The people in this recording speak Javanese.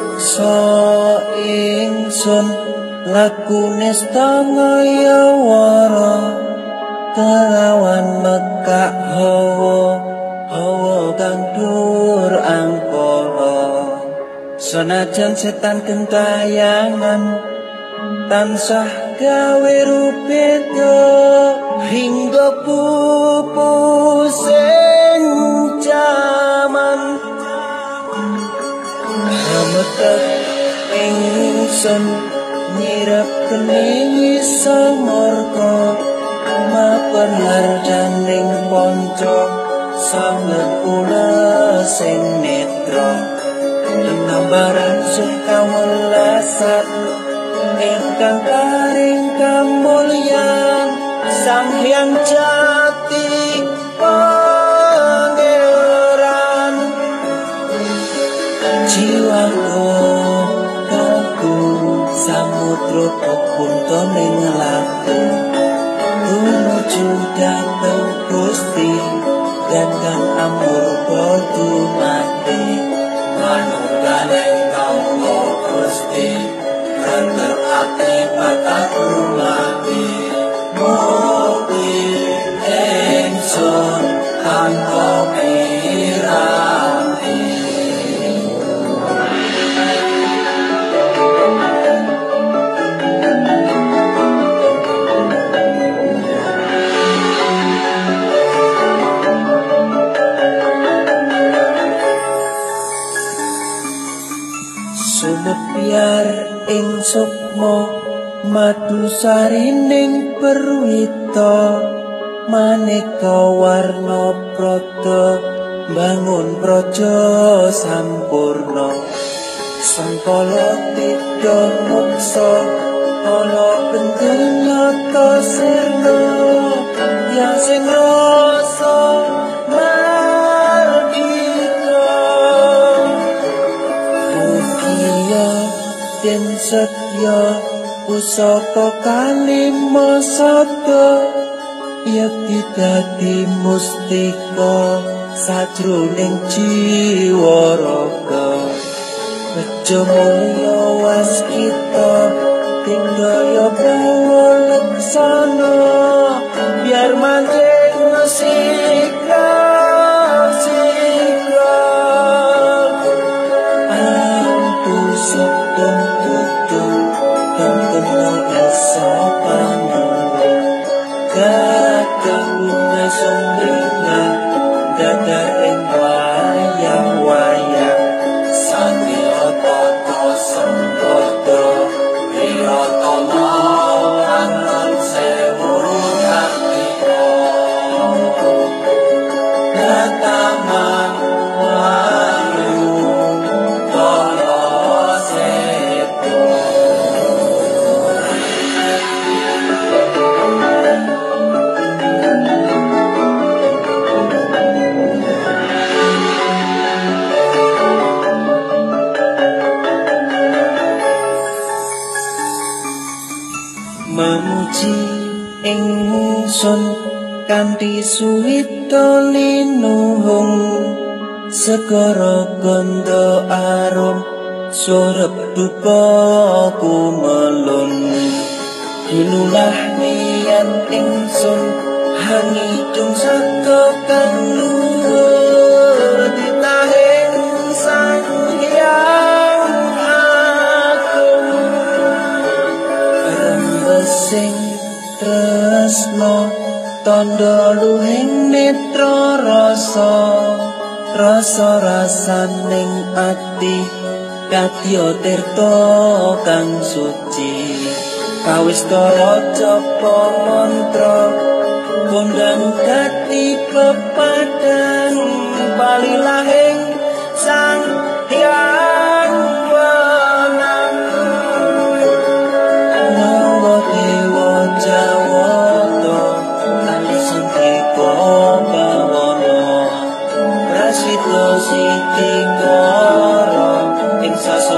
rumeksa ingsun lakune stangaya wara kelawan mekak hawa hawa kang dur angkara. Senajan setan kentayangan tansah gawe rupeda hingga pupu hametek ingsun nyirap kening samorko mapan harjaning ponco sangat pula sing netra. Nambaran sukawelasan ingkang karing kamulyan sang hyang jati jiwaku kaku samudra pepunta ning laku. Tumuju dateng Gusti dan amur bodu mati aku mati Sumepiar ing sukma madu sarining perwita maneka warna prada bangun praja sampurna. Sangkala tida muksa ana penjanyata sirna setya pusaka kalima sada yakti dadi mustika sajroning jiwa raga. Bejo mulya waskita Godness only. Memuji ingsun kanthi suwita linuhung. Segara ganda arum surep dupa kumelun dilulah nian ingsun hangidung saka kang tondo luhing netra rasa rasa rasaning ati kadya tirta kang suci. Kawis raja mantra kondang kati pepadang bali lahir Siti Karo Insas